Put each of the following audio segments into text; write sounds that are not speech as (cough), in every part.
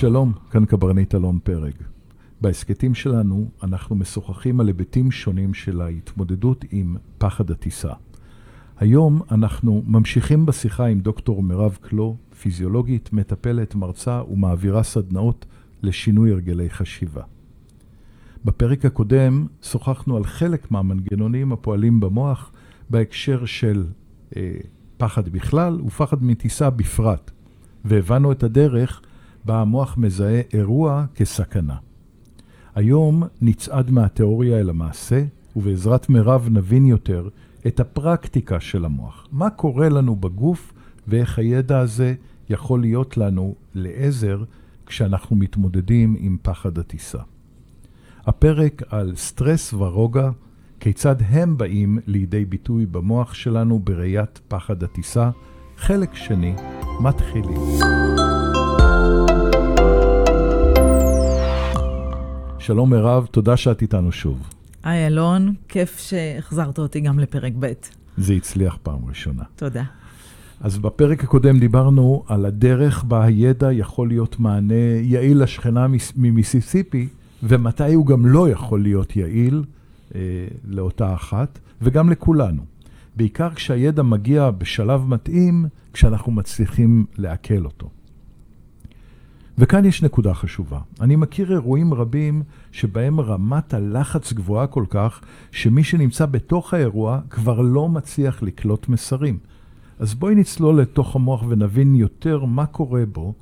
שלום, כאן קברניט אלון פרג. בהסכתים שלנו אנחנו משוחחים על היבטים שונים של ההתמודדות עם פחד הטיסה. היום אנחנו ממשיכים בשיחה עם דוקטור מירב קלו, פיזיולוגית, מטפלת, מרצה ומעבירה סדנאות לשינוי הרגלי חשיבה. בפרק הקודם שוחחנו על חלק מהמנגנונים הפועלים במוח בהקשר של אה, פחד בכלל ופחד מטיסה בפרט, והבנו את הדרך בה המוח מזהה אירוע כסכנה. היום נצעד מהתיאוריה אל המעשה, ובעזרת מירב נבין יותר את הפרקטיקה של המוח. מה קורה לנו בגוף ואיך הידע הזה יכול להיות לנו לעזר כשאנחנו מתמודדים עם פחד הטיסה. הפרק על סטרס ורוגע, כיצד הם באים לידי ביטוי במוח שלנו בראיית פחד הטיסה, חלק שני, מתחילים. שלום מירב, תודה שאת איתנו שוב. היי אלון, כיף שהחזרת אותי גם לפרק ב'. זה הצליח פעם ראשונה. תודה. אז בפרק הקודם דיברנו על הדרך בה הידע יכול להיות מענה יעיל לשכנה ממיסיסיפי, ומתי הוא גם לא יכול להיות יעיל אה, לאותה אחת, וגם לכולנו. בעיקר כשהידע מגיע בשלב מתאים, כשאנחנו מצליחים לעכל אותו. וכאן יש נקודה חשובה. אני מכיר אירועים רבים שבהם רמת הלחץ גבוהה כל כך, שמי שנמצא בתוך האירוע כבר לא מצליח לקלוט מסרים. אז בואי נצלול לתוך המוח ונבין יותר מה קורה בו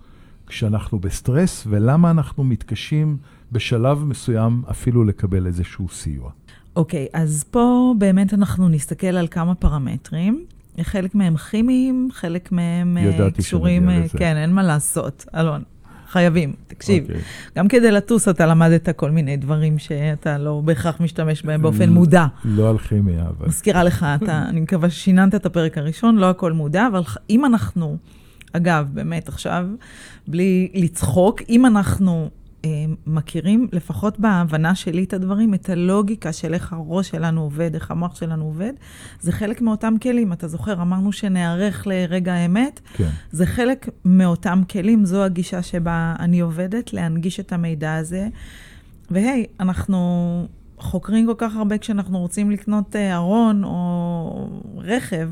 כשאנחנו בסטרס ולמה אנחנו מתקשים בשלב מסוים אפילו לקבל איזשהו סיוע. אוקיי, okay, אז פה באמת אנחנו נסתכל על כמה פרמטרים. חלק מהם כימיים, חלק מהם קשורים... ידעתי שנגיע לזה. כן, אין מה לעשות. אלון, חייבים. תקשיב, okay. אוקיי. גם כדי לטוס אתה למדת כל מיני דברים שאתה לא בהכרח משתמש בהם באופן מודע. לא על כימיה, אבל... מזכירה לך, אתה, (laughs) אני מקווה ששיננת את הפרק הראשון, לא הכל מודע, אבל אם אנחנו, אגב, באמת עכשיו, בלי לצחוק, אם אנחנו מכירים, לפחות בהבנה שלי את הדברים, את הלוגיקה של איך הראש שלנו עובד, איך המוח שלנו עובד. זה חלק מאותם כלים. אתה זוכר, אמרנו שנערך לרגע האמת? כן. זה חלק מאותם כלים, זו הגישה שבה אני עובדת, להנגיש את המידע הזה. והי, אנחנו חוקרים כל כך הרבה כשאנחנו רוצים לקנות אה, ארון או רכב,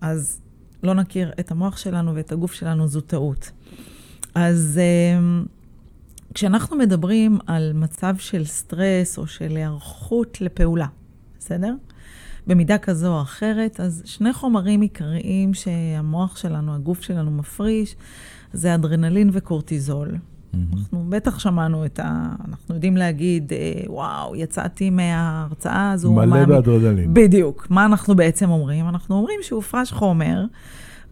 אז לא נכיר את המוח שלנו ואת הגוף שלנו, זו טעות. אז... Uh, כשאנחנו מדברים על מצב של סטרס או של היערכות לפעולה, בסדר? במידה כזו או אחרת, אז שני חומרים עיקריים שהמוח שלנו, הגוף שלנו מפריש, זה אדרנלין וקורטיזול. אנחנו בטח שמענו את ה... אנחנו יודעים להגיד, אה, וואו, יצאתי מההרצאה הזו. מלא באדרנלין. בדיוק. מה אנחנו בעצם אומרים? אנחנו אומרים שהופרש חומר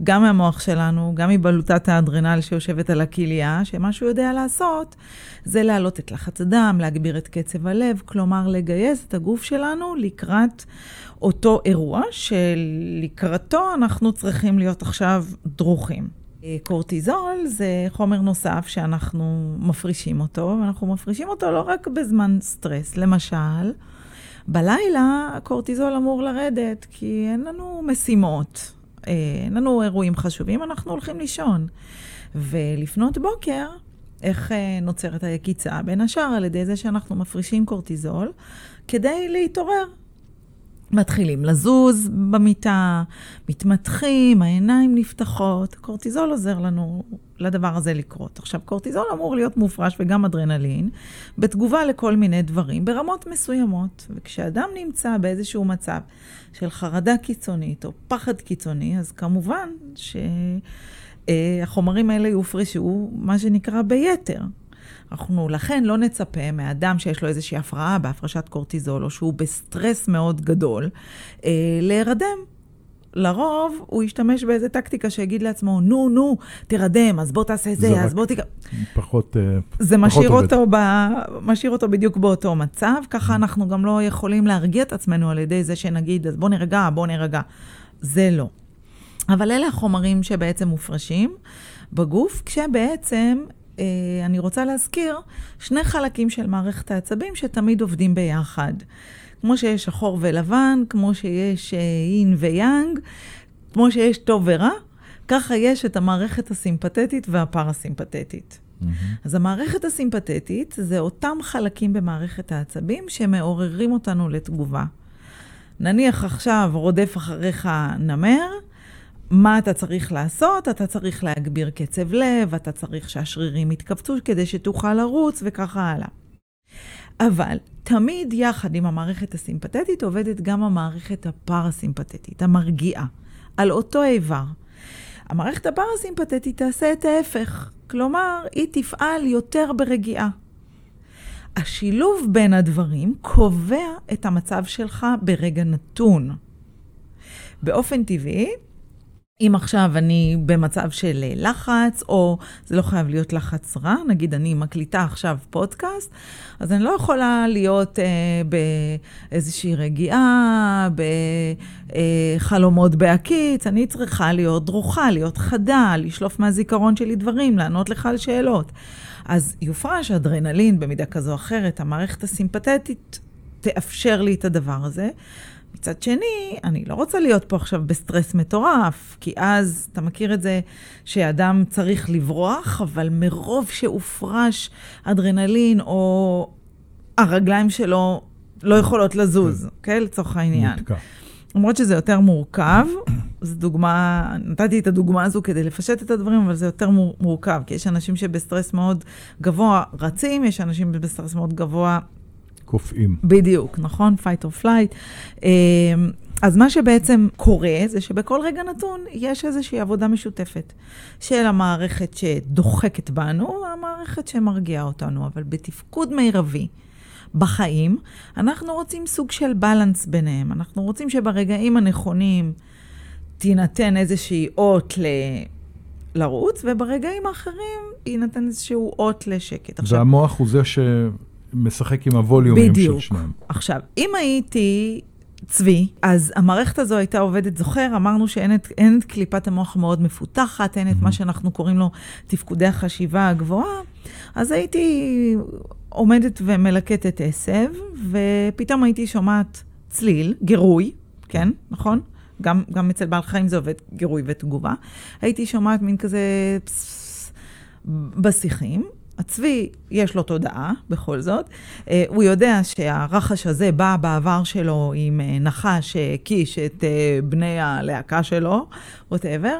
גם מהמוח שלנו, גם מבלוטת האדרנל שיושבת על הכליה, שמה שהוא יודע לעשות זה להעלות את לחץ הדם, להגביר את קצב הלב, כלומר לגייס את הגוף שלנו לקראת אותו אירוע שלקראתו אנחנו צריכים להיות עכשיו דרוכים. קורטיזול זה חומר נוסף שאנחנו מפרישים אותו, ואנחנו מפרישים אותו לא רק בזמן סטרס. למשל, בלילה הקורטיזול אמור לרדת, כי אין לנו משימות. אה, אין לנו אירועים חשובים, אנחנו הולכים לישון. ולפנות בוקר, איך אה, נוצרת היקיצה? בין השאר על ידי זה שאנחנו מפרישים קורטיזול כדי להתעורר. מתחילים לזוז במיטה, מתמתחים, העיניים נפתחות, קורטיזול עוזר לנו לדבר הזה לקרות. עכשיו, קורטיזול אמור להיות מופרש וגם אדרנלין, בתגובה לכל מיני דברים, ברמות מסוימות. וכשאדם נמצא באיזשהו מצב של חרדה קיצונית או פחד קיצוני, אז כמובן שהחומרים האלה יופרשו, מה שנקרא, ביתר. אנחנו לכן לא נצפה מאדם שיש לו איזושהי הפרעה בהפרשת קורטיזול, או שהוא בסטרס מאוד גדול, אה, להירדם. לרוב הוא ישתמש באיזה טקטיקה שיגיד לעצמו, נו, נו, תירדם, אז בוא תעשה זה, זה אז בוא תיק... פחות אה, זה פחות משאיר, אותו ב... משאיר אותו בדיוק באותו מצב, ככה אנחנו גם לא יכולים להרגיע את עצמנו על ידי זה שנגיד, אז בוא נרגע, בוא נרגע. זה לא. אבל אלה החומרים שבעצם מופרשים בגוף, כשבעצם אני רוצה להזכיר שני חלקים של מערכת העצבים שתמיד עובדים ביחד. כמו שיש שחור ולבן, כמו שיש אין ויאנג, כמו שיש טוב ורע, ככה יש את המערכת הסימפתטית והפרסימפתטית. אז המערכת הסימפתטית זה אותם חלקים במערכת העצבים שמעוררים אותנו לתגובה. נניח עכשיו רודף אחריך נמר, מה אתה צריך לעשות? אתה צריך להגביר קצב לב, אתה צריך שהשרירים יתכווצו כדי שתוכל לרוץ וככה הלאה. אבל תמיד יחד עם המערכת הסימפתטית עובדת גם המערכת הפרסימפתטית, המרגיעה, על אותו איבר. המערכת הפרסימפתטית תעשה את ההפך, כלומר, היא תפעל יותר ברגיעה. השילוב בין הדברים קובע את המצב שלך ברגע נתון. באופן טבעי, אם עכשיו אני במצב של לחץ, או זה לא חייב להיות לחץ רע, נגיד אני מקליטה עכשיו פודקאסט, אז אני לא יכולה להיות אה, באיזושהי רגיעה, בחלומות בהקיץ, אני צריכה להיות דרוכה, להיות חדה, לשלוף מהזיכרון שלי דברים, לענות לך על שאלות. אז יופרש אדרנלין במידה כזו או אחרת, המערכת הסימפתטית תאפשר לי את הדבר הזה. מצד שני, אני לא רוצה להיות פה עכשיו בסטרס מטורף, כי אז, אתה מכיר את זה שאדם צריך לברוח, אבל מרוב שהופרש אדרנלין, או הרגליים שלו לא יכולות לזוז, כן? Okay, לצורך העניין. למרות שזה יותר מורכב, (coughs) זו דוגמה, נתתי את הדוגמה הזו כדי לפשט את הדברים, אבל זה יותר מורכב, כי יש אנשים שבסטרס מאוד גבוה רצים, יש אנשים בסטרס מאוד גבוה קופאים. בדיוק, נכון? fight or flight. אמ, אז מה שבעצם קורה זה שבכל רגע נתון יש איזושהי עבודה משותפת של המערכת שדוחקת בנו, המערכת שמרגיעה אותנו, אבל בתפקוד מרבי. בחיים, אנחנו רוצים סוג של בלנס ביניהם. אנחנו רוצים שברגעים הנכונים תינתן איזושהי אות ל... לרוץ, וברגעים האחרים יינתן איזשהו אות לשקט. והמוח הוא זה ש... משחק עם הווליומים בדיוק. של שניים. עכשיו, אם הייתי צבי, אז המערכת הזו הייתה עובדת, זוכר, אמרנו שאין את, את קליפת המוח מאוד מפותחת, אין את mm-hmm. מה שאנחנו קוראים לו תפקודי החשיבה הגבוהה, אז הייתי עומדת ומלקטת עשב, ופתאום הייתי שומעת צליל, גירוי, כן, נכון? גם, גם אצל בעל חיים זה עובד גירוי ותגובה. הייתי שומעת מין כזה פס, בשיחים, הצבי, יש לו תודעה, בכל זאת. אה, הוא יודע שהרחש הזה בא בעבר שלו עם אה, נחש שהקיש את אה, בני הלהקה שלו, ווטאבר.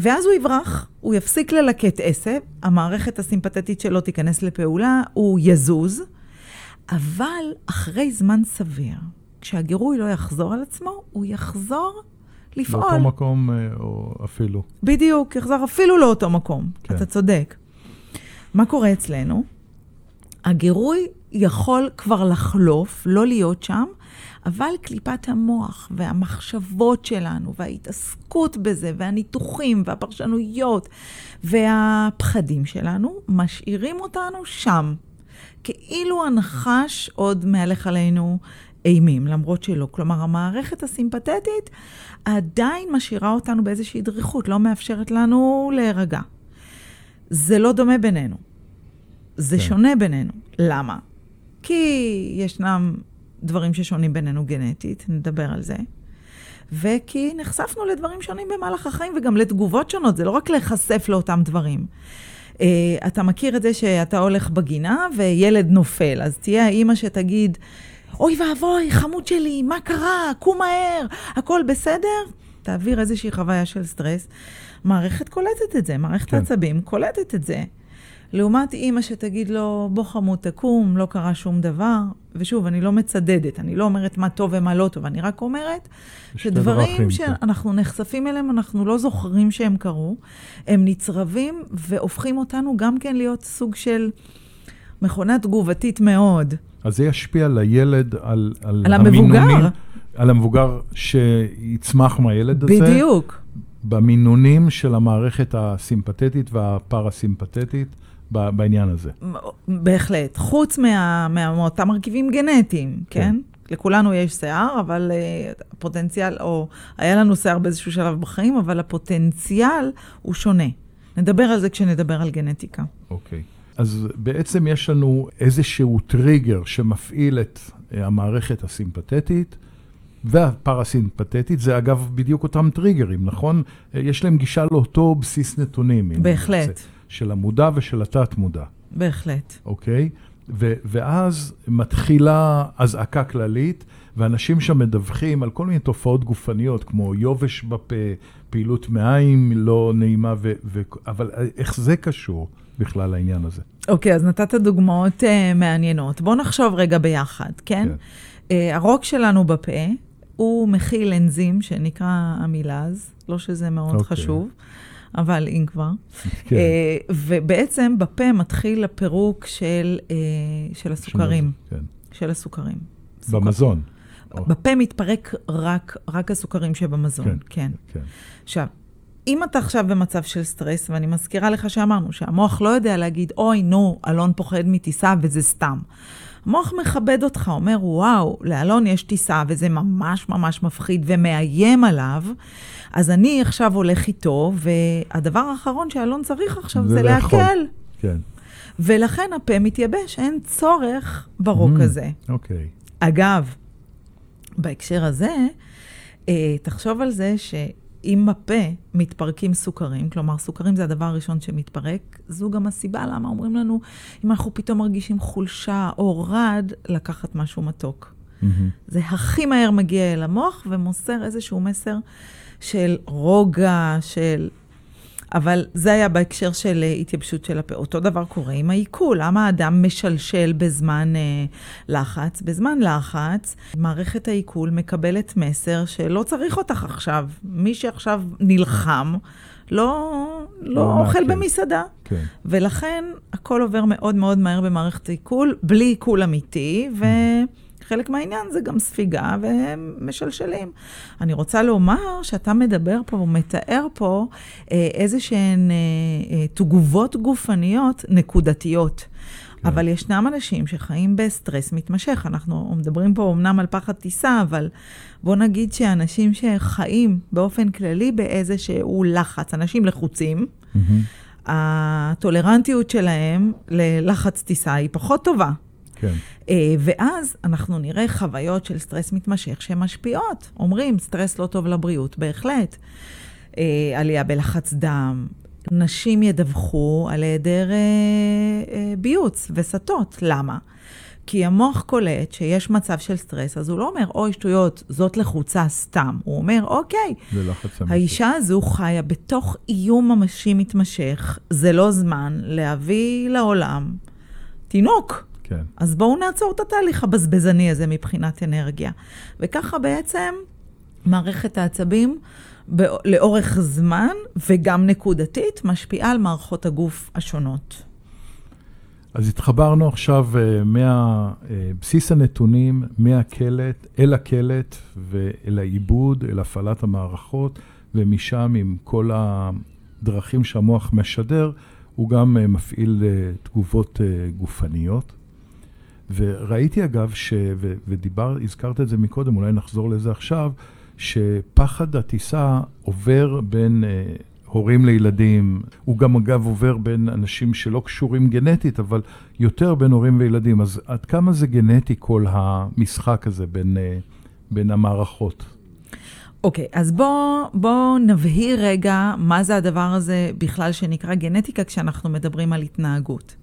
ואז הוא יברח, הוא יפסיק ללקט עשב, המערכת הסימפתטית שלו תיכנס לפעולה, הוא יזוז, אבל אחרי זמן סביר, כשהגירוי לא יחזור על עצמו, הוא יחזור לפעול. לאותו מקום, או אפילו. בדיוק, יחזור אפילו לאותו מקום, כן. אתה צודק. מה קורה אצלנו? הגירוי יכול כבר לחלוף, לא להיות שם, אבל קליפת המוח והמחשבות שלנו וההתעסקות בזה והניתוחים והפרשנויות והפחדים שלנו משאירים אותנו שם. כאילו הנחש עוד מהלך עלינו אימים, למרות שלא. כלומר, המערכת הסימפתטית עדיין משאירה אותנו באיזושהי דריכות, לא מאפשרת לנו להירגע. זה לא דומה בינינו. זה כן. שונה בינינו. למה? כי ישנם דברים ששונים בינינו גנטית, נדבר על זה. וכי נחשפנו לדברים שונים במהלך החיים וגם לתגובות שונות, זה לא רק להיחשף לאותם דברים. Uh, אתה מכיר את זה שאתה הולך בגינה וילד נופל, אז תהיה האימא שתגיד, אוי ואבוי, חמוד שלי, מה קרה? קום מהר, הכל בסדר? תעביר איזושהי חוויה של סטרס. מערכת קולטת את זה, מערכת כן. העצבים קולטת את זה. לעומת אימא שתגיד לו, בוא חמוד, תקום, לא קרה שום דבר. ושוב, אני לא מצדדת, אני לא אומרת מה טוב ומה לא טוב, אני רק אומרת שדברים כן. שאנחנו נחשפים אליהם, אנחנו לא זוכרים שהם קרו, הם נצרבים והופכים אותנו גם כן להיות סוג של מכונה תגובתית מאוד. אז זה ישפיע על הילד, על, על, על המבוגר. על המבוגר שיצמח מהילד הזה. בדיוק. במינונים של המערכת הסימפתטית והפרסימפתטית בעניין הזה. בהחלט. חוץ מה, מה, מאותם מרכיבים גנטיים, כן? כן? לכולנו יש שיער, אבל uh, הפוטנציאל, או היה לנו שיער באיזשהו שלב בחיים, אבל הפוטנציאל הוא שונה. נדבר על זה כשנדבר על גנטיקה. אוקיי. אז בעצם יש לנו איזשהו טריגר שמפעיל את uh, המערכת הסימפתטית, והפרסימפטית, זה אגב בדיוק אותם טריגרים, נכון? יש להם גישה לאותו בסיס נתונים. בהחלט. של המודע ושל התת-מודע, בהחלט. אוקיי? ו- ואז מתחילה אזעקה כללית, ואנשים שם מדווחים על כל מיני תופעות גופניות, כמו יובש בפה, פעילות מעיים לא נעימה, ו- ו- אבל איך זה קשור בכלל לעניין הזה? אוקיי, אז נתת דוגמאות uh, מעניינות. בואו נחשוב רגע ביחד, כן? כן. Uh, הרוק שלנו בפה, הוא מכיל אנזים שנקרא אמילאז, לא שזה מאוד אוקיי. חשוב, אבל אם כבר. (laughs) כן. אה, ובעצם בפה מתחיל הפירוק של, אה, של הסוכרים. כן. של הסוכרים. סוכר. במזון. בפה מתפרק רק, רק הסוכרים שבמזון, כן. כן. כן. עכשיו, אם אתה עכשיו במצב של סטרס, ואני מזכירה לך שאמרנו שהמוח לא יודע להגיד, אוי, נו, אלון פוחד מטיסה וזה סתם. המוח מכבד אותך, אומר, וואו, לאלון יש טיסה וזה ממש ממש מפחיד ומאיים עליו, אז אני עכשיו הולך איתו, והדבר האחרון שאלון צריך עכשיו זה זה. להקל. כן. ולכן הפה מתייבש, אין צורך ברוק Mm. הזה. אוקיי. אגב, בהקשר הזה, אה, תחשוב על זה שאם בפה מתפרקים סוכרים, כלומר סוכרים זה הדבר הראשון שמתפרק, זו גם הסיבה למה אומרים לנו, אם אנחנו פתאום מרגישים חולשה או רד, לקחת משהו מתוק. מהמם. זה הכי מהר מגיע אל המוח ומוסר איזשהו מסר של רוגע, של... אבל זה היה בהקשר של אה, התייבשות של הפה. אותו דבר קורה עם העיכול. למה האדם משלשל בזמן אה, לחץ? בזמן לחץ, מערכת העיכול מקבלת מסר שלא צריך אותך עכשיו. מי שעכשיו נלחם, לא, לא, לא אוכל מעכל. במסעדה. כן. ולכן הכל עובר מאוד מאוד מהר במערכת העיכול, בלי עיכול אמיתי, וחלק מהעניין זה גם ספיגה והם משלשלים. אני רוצה לומר שאתה מדבר פה ומתאר פה אה, איזה שהן אה, אה, תגובות גופניות נקודתיות. כן. אבל ישנם אנשים שחיים בסטרס מתמשך. אנחנו מדברים פה אמנם על פחד טיסה, אבל בוא נגיד שאנשים שחיים באופן כללי באיזשהו לחץ, אנשים לחוצים, מהמם. הטולרנטיות שלהם ללחץ טיסה היא פחות טובה. כן. אה, ואז אנחנו נראה חוויות של סטרס מתמשך שמשפיעות. אומרים, סטרס לא טוב לבריאות, בהחלט. אה, עלייה בלחץ דם. נשים ידווחו על היעדר אה, אה, ביוץ ווסתות. למה? כי המוח קולט שיש מצב של סטרס, אז הוא לא אומר, אוי, שטויות, זאת לחוצה סתם. הוא אומר, אוקיי. האישה הזו חיה בתוך איום ממשי מתמשך, זה לא זמן להביא לעולם תינוק. כן. אז בואו נעצור את התהליך הבזבזני הזה מבחינת אנרגיה. וככה בעצם מערכת העצבים לאורך זמן וגם נקודתית משפיעה על מערכות הגוף השונות. אז התחברנו עכשיו אה, מבסיס הנתונים, מהקלט, אל הקלט ואל העיבוד, אל הפעלת המערכות, ומשם עם כל הדרכים שהמוח משדר, הוא גם אה, מפעיל אה, תגובות אה, גופניות. וראיתי אגב, ש... ו- ודיבר, הזכרת את זה מקודם, אולי נחזור לזה עכשיו, שפחד הטיסה עובר בין אה, הורים לילדים, הוא גם אגב עובר בין אנשים שלא קשורים גנטית, אבל יותר בין הורים וילדים. אז עד כמה זה גנטי כל המשחק הזה בין, אה, בין המערכות? אוקיי, אז בואו בוא נבהיר רגע מה זה הדבר הזה בכלל שנקרא גנטיקה כשאנחנו מדברים על התנהגות.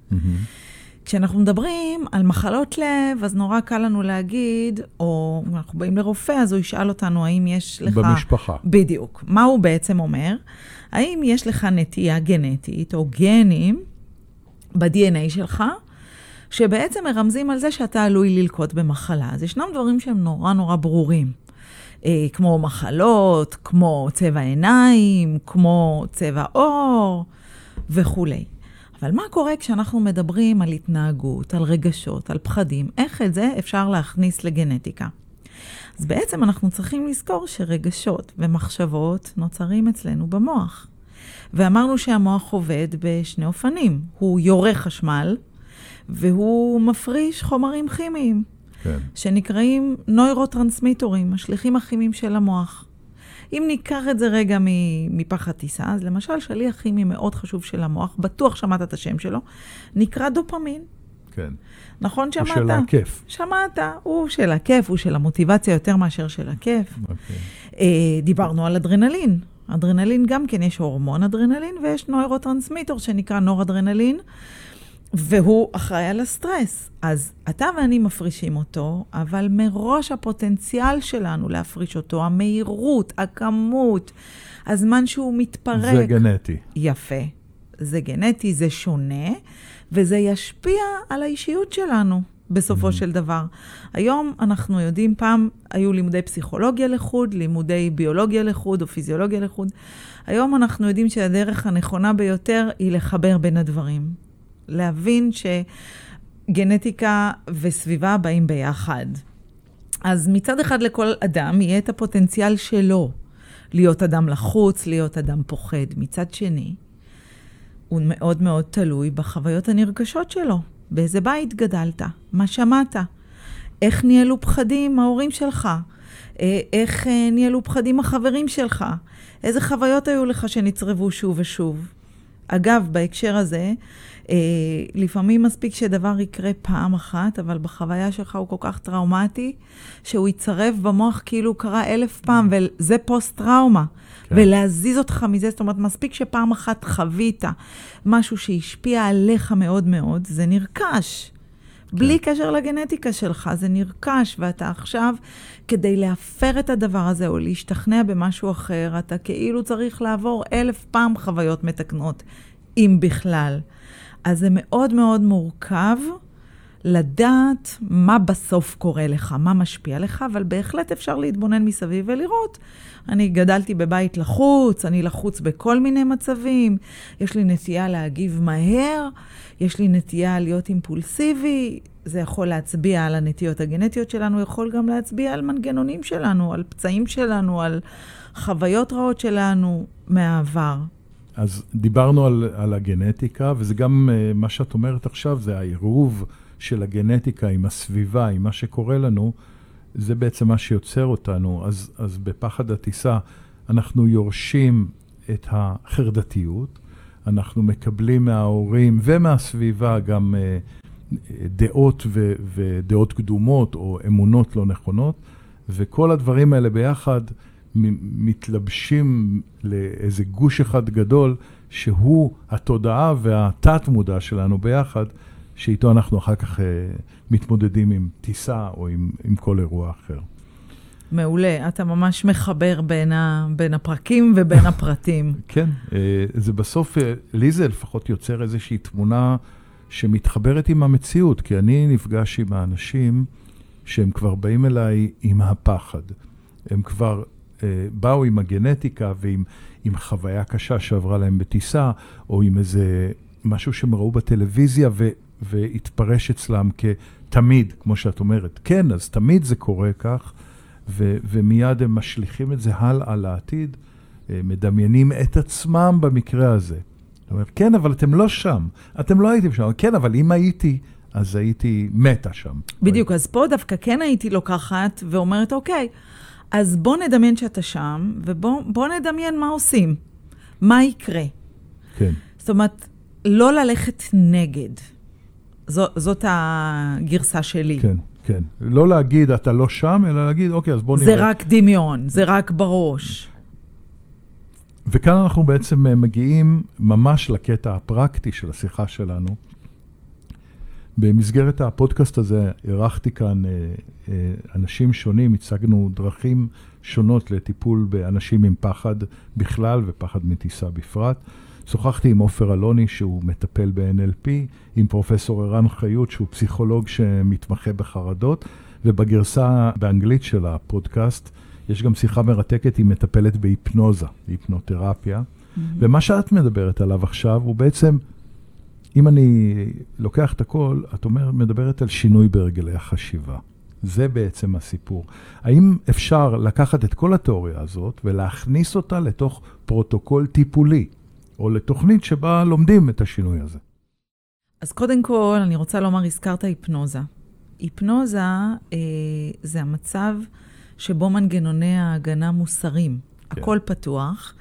כשאנחנו מדברים על מחלות לב, אז נורא קל לנו להגיד, או אנחנו באים לרופא, אז הוא ישאל אותנו האם יש לך... במשפחה. בדיוק. מה הוא בעצם אומר? האם יש לך נטייה גנטית או גנים ב-DNA שלך, שבעצם מרמזים על זה שאתה עלוי ללקות במחלה. אז ישנם דברים שהם נורא נורא ברורים, אה, כמו מחלות, כמו צבע עיניים, כמו צבע עור וכולי. אבל מה קורה כשאנחנו מדברים על התנהגות, על רגשות, על פחדים? איך את זה אפשר להכניס לגנטיקה? אז בעצם אנחנו צריכים לזכור שרגשות ומחשבות נוצרים אצלנו במוח. ואמרנו שהמוח עובד בשני אופנים. הוא יורה חשמל, והוא מפריש חומרים כימיים, כן. שנקראים נוירוטרנסמיטורים, השליחים הכימיים של המוח. אם ניקח את זה רגע מ- מפחד טיסה, אז למשל שליח כימי מאוד חשוב של המוח, בטוח שמעת את השם שלו, נקרא דופמין. כן. נכון הוא שמעת? של הכיף. שמעת, הוא של הכיף, הוא של המוטיבציה יותר מאשר של הכיף. אוקיי. אה, דיברנו על אדרנלין. אדרנלין גם כן, יש הורמון אדרנלין ויש נוירוטרנסמיטור שנקרא נורדרנלין, והוא אחראי על הסטרס. אז אתה ואני מפרישים אותו, אבל מראש הפוטנציאל שלנו להפריש אותו, המהירות, הכמות, הזמן שהוא מתפרק. זה גנטי. יפה. זה גנטי, זה שונה, וזה ישפיע על האישיות שלנו. בסופו mm-hmm. של דבר. היום אנחנו יודעים, פעם היו לימודי פסיכולוגיה לחוד, לימודי ביולוגיה לחוד או פיזיולוגיה לחוד. היום אנחנו יודעים שהדרך הנכונה ביותר היא לחבר בין הדברים. להבין שגנטיקה וסביבה באים ביחד. אז מצד אחד לכל אדם יהיה את הפוטנציאל שלו להיות אדם לחוץ, להיות אדם פוחד. מצד שני, הוא מאוד מאוד תלוי בחוויות הנרגשות שלו. באיזה בית גדלת? מה שמעת? איך ניהלו פחדים ההורים שלך? אה, איך אה, ניהלו פחדים החברים שלך? איזה חוויות היו לך שנצרבו שוב ושוב? אגב, בהקשר הזה, אה, לפעמים מספיק שדבר יקרה פעם אחת, אבל בחוויה שלך הוא כל כך טראומטי, שהוא יצרב במוח כאילו קרה אלף פעם, mm. וזה פוסט-טראומה. כן. ולהזיז אותך מזה, זאת אומרת, מספיק שפעם אחת חווית משהו שהשפיע עליך מאוד מאוד, זה נרכש. כן. בלי קשר לגנטיקה שלך, זה נרכש, ואתה עכשיו, כדי להפר את הדבר הזה או להשתכנע במשהו אחר, אתה כאילו צריך לעבור אלף פעם חוויות מתקנות, אם בכלל. אז זה מאוד מאוד מורכב לדעת מה בסוף קורה לך, מה משפיע לך, אבל בהחלט אפשר להתבונן מסביב ולראות. אני גדלתי בבית לחוץ, אני לחוץ בכל מיני מצבים, יש לי נטייה להגיב מהר, יש לי נטייה להיות אימפולסיבי, זה יכול להצביע על הנטיות הגנטיות שלנו, יכול גם להצביע על מנגנונים שלנו, על פצעים שלנו, על חוויות רעות שלנו מהעבר. אז דיברנו על, על הגנטיקה, וזה גם uh, מה שאת אומרת עכשיו, זה העירוב של הגנטיקה עם הסביבה, עם מה שקורה לנו, זה בעצם מה שיוצר אותנו. אז, אז בפחד הטיסה אנחנו יורשים את החרדתיות, אנחנו מקבלים מההורים ומהסביבה גם uh, דעות ו, ודעות קדומות או אמונות לא נכונות, וכל הדברים האלה ביחד מתלבשים לאיזה גוש אחד גדול, שהוא התודעה והתת-מודע שלנו ביחד, שאיתו אנחנו אחר כך uh, מתמודדים עם טיסה או עם, עם כל אירוע אחר. מעולה, אתה ממש מחבר בין, ה, בין הפרקים ובין (laughs) הפרטים. כן, uh, זה בסוף, uh, לי זה לפחות יוצר איזושהי תמונה שמתחברת עם המציאות, כי אני נפגש עם האנשים שהם כבר באים אליי עם הפחד. הם כבר אה, באו עם הגנטיקה ועם עם חוויה קשה שעברה להם בטיסה, או עם איזה משהו שהם ראו בטלוויזיה ו, והתפרש אצלם כתמיד, כמו שאת אומרת. כן, אז תמיד זה קורה כך, ו, ומיד הם משליכים את זה הלאה לעתיד, אה, מדמיינים את עצמם במקרה הזה. זאת אומרת, כן, אבל אתם לא שם, אתם לא הייתם שם. כן, אבל אם הייתי, אז הייתי מתה שם. בדיוק, אז פה דווקא כן הייתי לוקחת ואומרת, אוקיי, אז בוא נדמיין שאתה שם, ובוא נדמיין מה עושים. מה יקרה? כן. זאת אומרת, לא ללכת נגד. זו, זאת הגרסה שלי. כן, כן. לא להגיד, אתה לא שם, אלא להגיד, אוקיי, אז בוא נראה. זה רק דמיון, זה רק בראש. וכאן אנחנו בעצם אה, מגיעים ממש לקטע הפרקטי של השיחה שלנו. במסגרת הפודקאסט הזה אירחתי כאן אה, אה, אנשים שונים, הצגנו דרכים שונות לטיפול באנשים עם פחד בכלל ופחד מטיסה בפרט. שוחחתי עם עופר אלוני, שהוא מטפל ב-NLP, עם פרופסור ערן חיות, שהוא פסיכולוג שמתמחה בחרדות, ובגרסה באנגלית של הפודקאסט יש גם שיחה מרתקת עם מטפלת בהיפנוזה, בהיפנותרפיה. Mm-hmm. ומה שאת מדברת עליו עכשיו הוא בעצם אם אני לוקח את הכל, את אומר, מדברת על שינוי בהרגלי החשיבה. זה בעצם הסיפור. האם אפשר לקחת את כל התיאוריה הזאת ולהכניס אותה לתוך פרוטוקול טיפולי, או לתוכנית שבה לומדים את השינוי הזה? אז קודם כל, אני רוצה לומר, הזכרת היפנוזה. היפנוזה אה, זה המצב שבו מנגנוני ההגנה מוסרים. כן. הכל פתוח,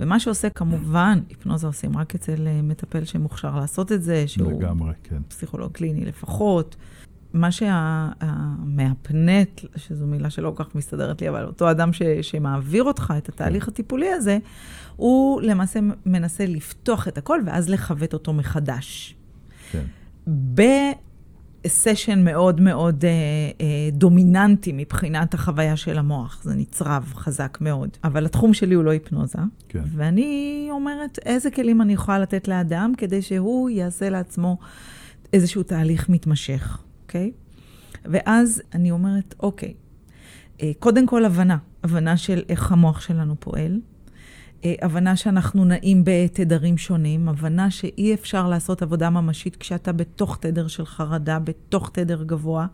ומה שעושה כמובן, היפנוזה עושים רק אצל אה, מטפל שמוכשר לעשות את זה, שהוא לגמרי, כן. פסיכולוג קליני לפחות. מה שהמהפנט, שזו מילה שלא כל כך מסתדרת לי, אבל אותו אדם ש, שמעביר אותך את התהליך הטיפולי הזה, הוא למעשה מנסה לפתוח את הכל ואז לכבט אותו מחדש. כן. בסשן מאוד מאוד אה, אה, דומיננטי מבחינת החוויה של המוח. זה נצרב חזק מאוד. אבל התחום שלי הוא לא היפנוזה. כן. ואני אומרת, איזה כלים אני יכולה לתת לאדם כדי שהוא יעשה לעצמו איזשהו תהליך מתמשך, אוקיי? ואז אני אומרת, אוקיי, אה, קודם כל הבנה, הבנה של איך המוח שלנו פועל. אה, הבנה שאנחנו נעים בתדרים שונים, הבנה שאי אפשר לעשות עבודה ממשית כשאתה בתוך תדר של חרדה, בתוך תדר גבוה.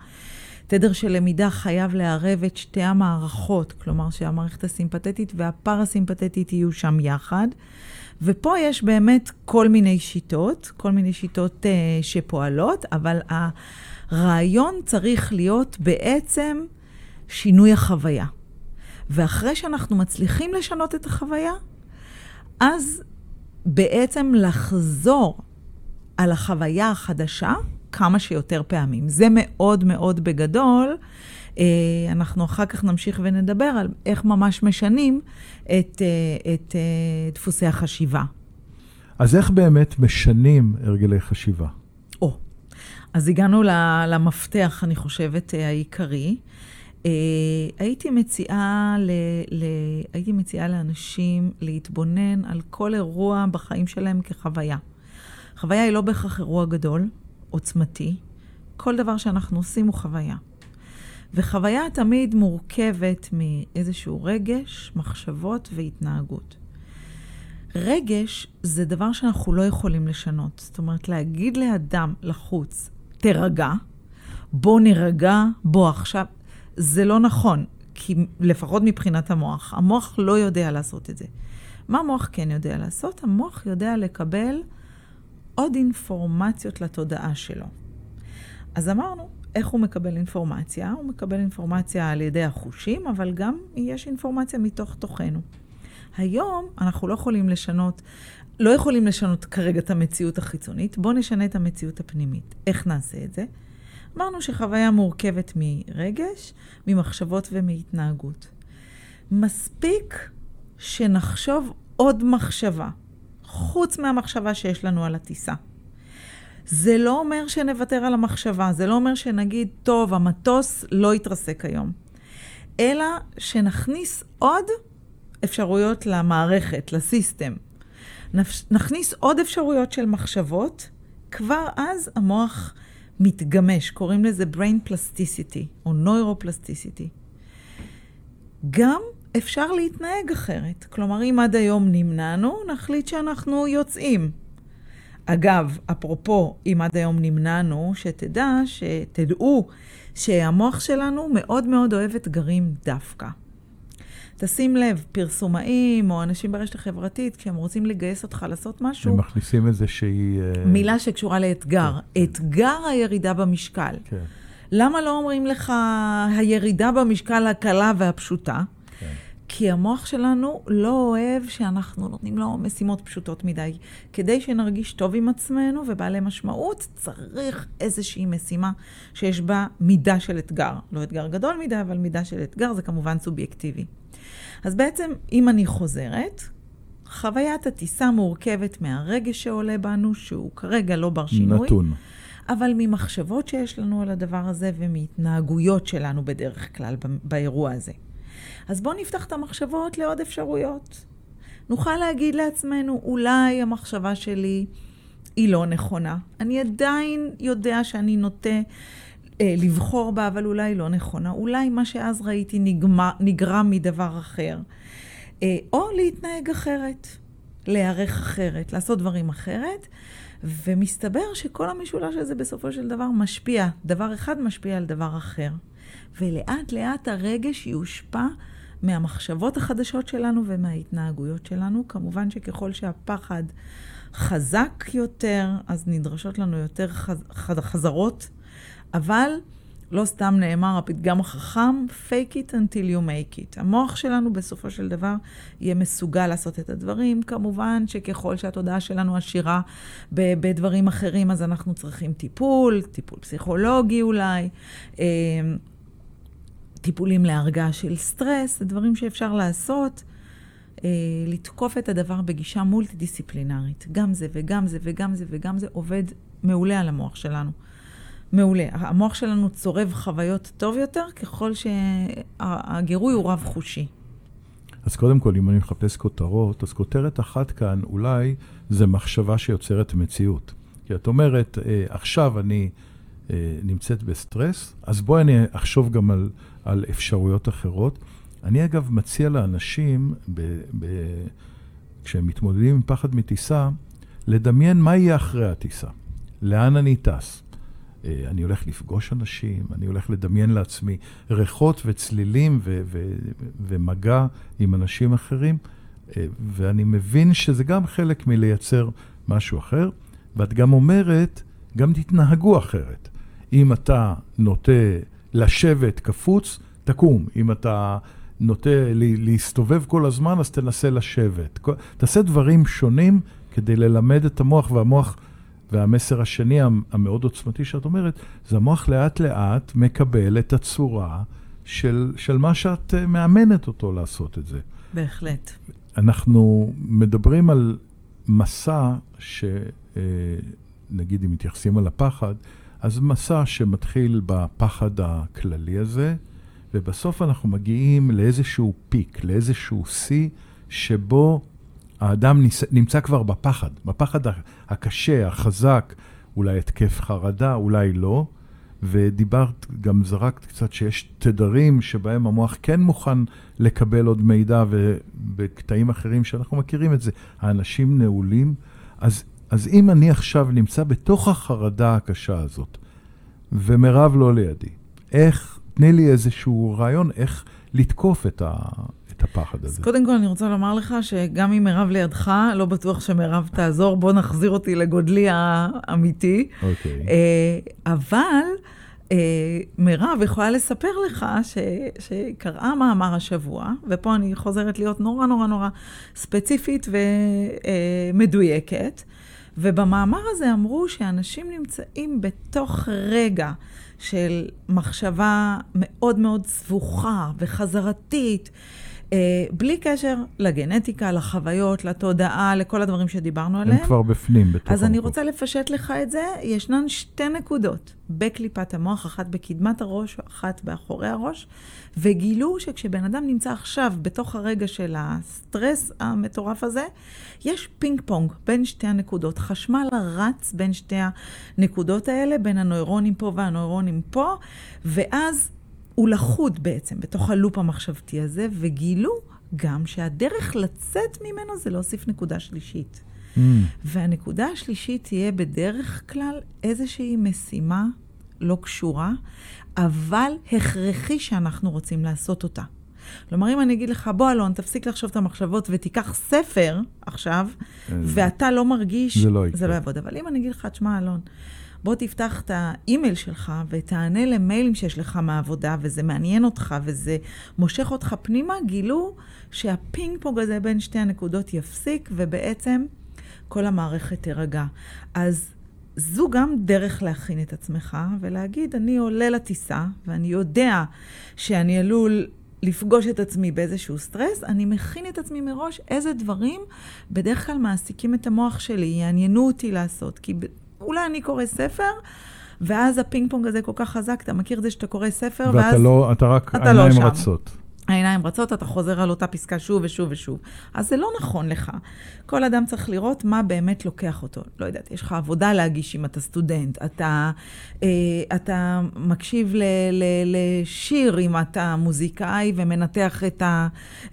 תדר של למידה חייב לערב את שתי המערכות, כלומר שהמערכת הסימפתטית והפרסימפתטית יהיו שם יחד. ופה יש באמת כל מיני שיטות, כל מיני שיטות uh, שפועלות, אבל הרעיון צריך להיות בעצם שינוי החוויה. ואחרי שאנחנו מצליחים לשנות את החוויה, אז בעצם לחזור על החוויה החדשה כמה שיותר פעמים. זה מאוד מאוד בגדול. אה, אנחנו אחר כך נמשיך ונדבר על איך ממש משנים את, אה, את אה, דפוסי החשיבה. אז איך באמת משנים הרגלי חשיבה? אז הגענו למפתח, אני חושבת, העיקרי. Uh, הייתי מציעה, ל, ל, הייתי מציעה לאנשים להתבונן על כל אירוע בחיים שלהם כחוויה. חוויה היא לא בהכרח אירוע גדול, עוצמתי. כל דבר שאנחנו עושים הוא חוויה. וחוויה תמיד מורכבת מאיזשהו רגש, מחשבות והתנהגות. רגש זה דבר שאנחנו לא יכולים לשנות. זאת אומרת, להגיד לאדם לחוץ, תירגע, בוא נירגע, בוא עכשיו, זה לא נכון, כי לפחות מבחינת המוח, המוח לא יודע לעשות את זה. מה המוח כן יודע לעשות? המוח יודע לקבל עוד אינפורמציות לתודעה שלו. אז אמרנו, איך הוא מקבל אינפורמציה? הוא מקבל אינפורמציה על ידי החושים, אבל גם יש אינפורמציה מתוך תוכנו. היום אנחנו לא יכולים לשנות, לא יכולים לשנות כרגע את המציאות החיצונית, בואו נשנה את המציאות הפנימית. איך נעשה את זה? אמרנו שחוויה מורכבת מרגש, ממחשבות ומהתנהגות. מספיק שנחשוב עוד מחשבה, חוץ מהמחשבה שיש לנו על הטיסה. זה לא אומר שנוותר על המחשבה, זה לא אומר שנגיד, טוב, המטוס לא יתרסק היום, אלא שנכניס עוד אפשרויות למערכת, לסיסטם. נכניס עוד אפשרויות של מחשבות, כבר אז המוח מתגמש, קוראים לזה brain plasticity או neuroplasticity. גם אפשר להתנהג אחרת. כלומר, אם עד היום נמנענו, נחליט שאנחנו יוצאים. אגב, אפרופו, אם עד היום נמנענו, שתדע, שתדעו שהמוח שלנו מאוד מאוד אוהב אתגרים דווקא. תשים לב, פרסומאים או אנשים ברשת החברתית, כשהם רוצים לגייס אותך לעשות משהו... הם מכניסים איזושהי... אה, מילה שקשורה לאתגר. כן. אתגר הירידה במשקל. כן. למה לא אומרים לך הירידה במשקל הקלה והפשוטה? כן. כי המוח שלנו לא אוהב שאנחנו נותנים לו משימות פשוטות מדי. כדי שנרגיש טוב עם עצמנו ובעלי משמעות, צריך איזושהי משימה שיש בה מידה של אתגר. לא אתגר גדול מדי, אבל מידה של אתגר זה כמובן סובייקטיבי. אז בעצם, אם אני חוזרת, חוויית הטיסה מורכבת מהרגש שעולה בנו, שהוא כרגע לא בר שינוי. נתון. אבל ממחשבות שיש לנו על הדבר הזה ומהתנהגויות שלנו בדרך כלל באירוע הזה. אז בואו נפתח את המחשבות לעוד אפשרויות. נוכל להגיד לעצמנו, אולי המחשבה שלי היא לא נכונה. אני עדיין יודע שאני נוטה לבחור בה, אבל אולי לא נכונה. אולי מה שאז ראיתי נגמר, נגרם מדבר אחר. אה, או להתנהג אחרת, להיערך אחרת, לעשות דברים אחרת. ומסתבר שכל המשולש הזה בסופו של דבר משפיע. דבר אחד משפיע על דבר אחר. ולאט לאט הרגש יושפע מהמחשבות החדשות שלנו ומההתנהגויות שלנו. כמובן שככל שהפחד חזק יותר, אז נדרשות לנו יותר חז... חזרות אבל לא סתם נאמר הפתגם החכם, fake it until you make it. המוח שלנו בסופו של דבר יהיה מסוגל לעשות את הדברים. כמובן שככל שהתודעה שלנו עשירה בדברים אחרים, אז אנחנו צריכים טיפול, טיפול פסיכולוגי אולי, אה, טיפולים להרגעה של סטרס, זה דברים שאפשר לעשות. אה, לתקוף את הדבר בגישה מולטי-דיסציפלינרית. גם זה וגם זה וגם זה וגם זה עובד מעולה על המוח שלנו. מעולה. המוח שלנו צורב חוויות טוב יותר ככל שהגירוי הוא רב-חושי. אז קודם כל, אם אני מחפש כותרות, אז כותרת אחת כאן אולי זה מחשבה שיוצרת מציאות. כי את אומרת, אה, עכשיו אני אה, נמצאת בסטרס, אז בואי אני אחשוב גם על, על אפשרויות אחרות. אני אגב מציע לאנשים, ב, ב, כשהם מתמודדים עם פחד מטיסה, לדמיין מה יהיה אחרי הטיסה. לאן אני טס? אה, אני הולך לפגוש אנשים, אני הולך לדמיין לעצמי ריחות וצלילים ו- ו- ומגע עם אנשים אחרים, אה, ואני מבין שזה גם חלק מלייצר משהו אחר, ואת גם אומרת, גם תתנהגו אחרת. אם אתה נוטה לשבת קפוץ, תקום. אם אתה נוטה להסתובב כל הזמן, אז תנסה לשבת. תעשה דברים שונים כדי ללמד את המוח, והמוח... והמסר השני המאוד עוצמתי שאת אומרת, זה המוח לאט לאט מקבל את הצורה של, של מה שאת אה, מאמנת אותו לעשות את זה. בהחלט. אנחנו מדברים על מסע שנגיד אה, אם מתייחסים על הפחד, אז מסע שמתחיל בפחד הכללי הזה, ובסוף אנחנו מגיעים לאיזשהו פיק, לאיזשהו שיא, שבו האדם נמצא כבר בפחד, בפחד הקשה, החזק, אולי התקף חרדה, אולי לא. ודיברת, גם זרקת קצת שיש תדרים שבהם המוח כן מוכן לקבל עוד מידע, ובקטעים אחרים שאנחנו מכירים את זה, האנשים נעולים. אז, אז אם אני עכשיו נמצא בתוך החרדה הקשה הזאת, ומירב לא לידי, איך, תני לי איזשהו רעיון איך לתקוף את, ה, את הפחד הזה. אז קודם כל אני רוצה לומר לך שגם אם מירב לידך, לא בטוח שמירב תעזור, בוא נחזיר אותי לגודלי האמיתי. אוקיי. אה, אבל... Uh, מירב יכולה לספר לך ש, שקראה מאמר השבוע, ופה אני חוזרת להיות נורא נורא נורא ספציפית ומדויקת, uh, ובמאמר הזה אמרו שאנשים נמצאים בתוך רגע של מחשבה מאוד מאוד סבוכה וחזרתית. אה, בלי קשר לגנטיקה, לחוויות, לתודעה, לכל הדברים שדיברנו עליהם. הם כבר בפנים, בתוך אז אני רוצה לפשט לך את זה. ישנן שתי נקודות בקליפת המוח, אחת בקדמת הראש, אחת באחורי הראש, וגילו שכשבן אדם נמצא עכשיו בתוך הרגע של הסטרס המטורף הזה, יש פינג פונג בין שתי הנקודות. חשמל רץ בין שתי הנקודות האלה, בין הנוירונים פה והנוירונים פה, ואז הוא לכוד בעצם בתוך הלופ המחשבתי הזה, וגילו גם שהדרך לצאת ממנו זה להוסיף נקודה שלישית. Mm. והנקודה השלישית תהיה בדרך כלל איזושהי משימה לא קשורה, אבל הכרחי שאנחנו רוצים לעשות אותה. כלומר, אם אני אגיד לך, בוא, אלון, תפסיק לחשוב את המחשבות ותיקח ספר עכשיו, אה, ואתה לא מרגיש, זה לא יקרה. זה לא יעבוד. אבל אם אני אגיד לך, תשמע, אלון, בוא תפתח את האימייל שלך ותענה למיילים שיש לך מהעבודה, וזה מעניין אותך וזה מושך אותך פנימה, גילו שהפינג פונג הזה בין שתי הנקודות יפסיק, ובעצם כל המערכת תירגע. אז זו גם דרך להכין את עצמך ולהגיד, אני עולה לטיסה, ואני יודע שאני עלול לפגוש את עצמי באיזשהו סטרס, אני מכין את עצמי מראש איזה דברים בדרך כלל מעסיקים את המוח שלי, יעניינו אותי לעשות. כי אולי אני קורא ספר, ואז הפינג פונג הזה כל כך חזק, אתה מכיר את זה שאתה קורא ספר, ואתה ואז... לא, אתה רק את העיניים לא רצות. העיניים רצות, אתה חוזר על אותה פסקה שוב ושוב ושוב. אז זה לא נכון לך. כל אדם צריך לראות מה באמת לוקח אותו. לא יודעת, יש לך עבודה להגיש אם אתה סטודנט, אתה, אה, אתה מקשיב ל, ל, לשיר אם אתה מוזיקאי ומנתח את, ה,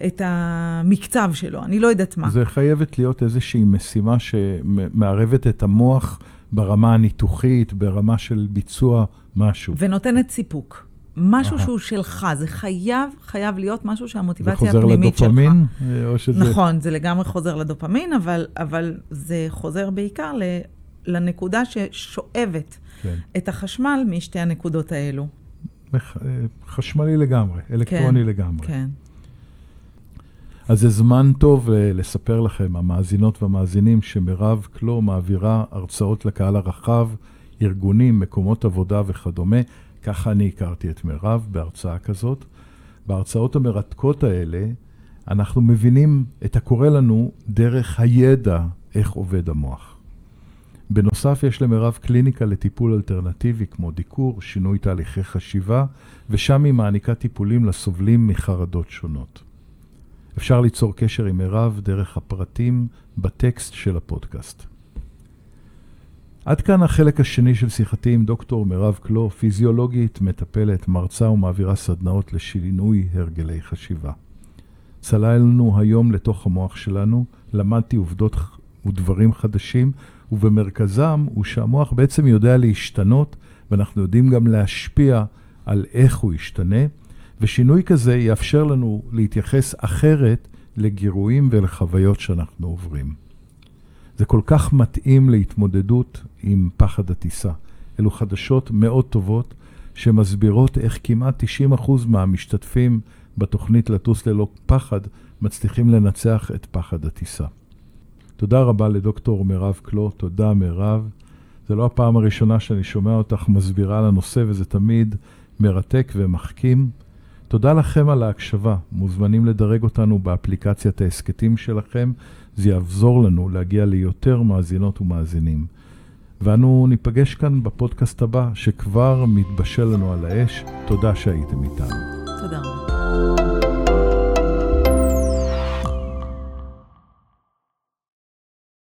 את המקצב שלו, אני לא יודעת מה. זה חייבת להיות איזושהי משימה שמערבת את המוח. ברמה הניתוחית, ברמה של ביצוע משהו. ונותנת סיפוק. משהו Aha. שהוא שלך, זה חייב, חייב להיות משהו שהמוטיבציה הפנימית שלך. זה חוזר לדופמין? או שזה... נכון, זה לגמרי חוזר לדופמין, אבל, אבל זה חוזר בעיקר ל, לנקודה ששואבת כן. את החשמל משתי הנקודות האלו. חשמלי לגמרי, אלקטרוני כן, לגמרי. כן. אז זה זמן טוב אה, לספר לכם, המאזינות והמאזינים, שמירב קלו מעבירה הרצאות לקהל הרחב, ארגונים, מקומות עבודה וכדומה. ככה אני הכרתי את מירב בהרצאה כזאת. בהרצאות המרתקות האלה, אנחנו מבינים את הקורה לנו דרך הידע איך עובד המוח. בנוסף, יש למירב קליניקה לטיפול אלטרנטיבי כמו דיקור, שינוי תהליכי חשיבה, ושם היא מעניקה טיפולים לסובלים מחרדות שונות. אפשר ליצור קשר עם מירב דרך הפרטים בטקסט של הפודקאסט. עד כאן החלק השני של שיחתי עם דוקטור מירב קלו, פיזיולוגית, מטפלת, מרצה ומעבירה סדנאות לשינוי הרגלי חשיבה. צללנו היום לתוך המוח שלנו, למדתי עובדות ודברים חדשים, ובמרכזם הוא שהמוח בעצם יודע להשתנות, ואנחנו יודעים גם להשפיע על איך הוא ישתנה, ושינוי כזה יאפשר לנו להתייחס אחרת לגירויים ולחוויות שאנחנו עוברים. זה כל כך מתאים להתמודדות עם פחד הטיסה. אלו חדשות מאוד טובות שמסבירות איך כמעט 90% מהמשתתפים בתוכנית לטוס ללא פחד מצליחים לנצח את פחד הטיסה. תודה רבה לדוקטור מירב קלו, תודה מירב. זו לא הפעם הראשונה שאני שומע אותך מסבירה על הנושא וזה תמיד מרתק ומחכים. תודה לכם על ההקשבה. מוזמנים לדרג אותנו באפליקציית ההסכתים שלכם. זה יעזור לנו להגיע ליותר מאזינות ומאזינים. ואנו ניפגש כאן בפודקאסט הבא, שכבר מתבשל לנו על האש. תודה שהייתם איתנו. תודה רבה.